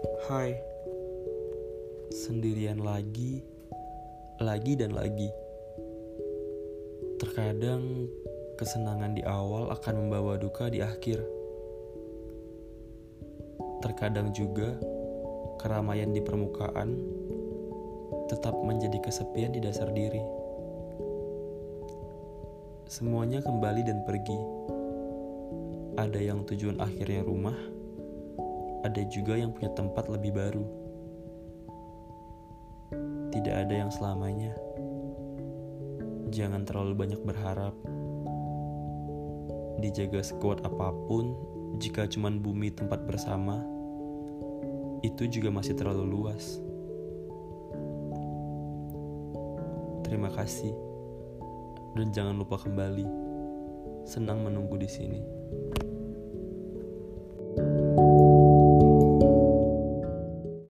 Hai, sendirian lagi, lagi dan lagi. Terkadang kesenangan di awal akan membawa duka di akhir. Terkadang juga keramaian di permukaan tetap menjadi kesepian di dasar diri. Semuanya kembali dan pergi. Ada yang tujuan akhirnya rumah, ada juga yang punya tempat lebih baru. Tidak ada yang selamanya. Jangan terlalu banyak berharap. Dijaga sekuat apa pun, jika cuma bumi tempat bersama, itu juga masih terlalu luas. Terima kasih, dan jangan lupa kembali. Senang menunggu di sini.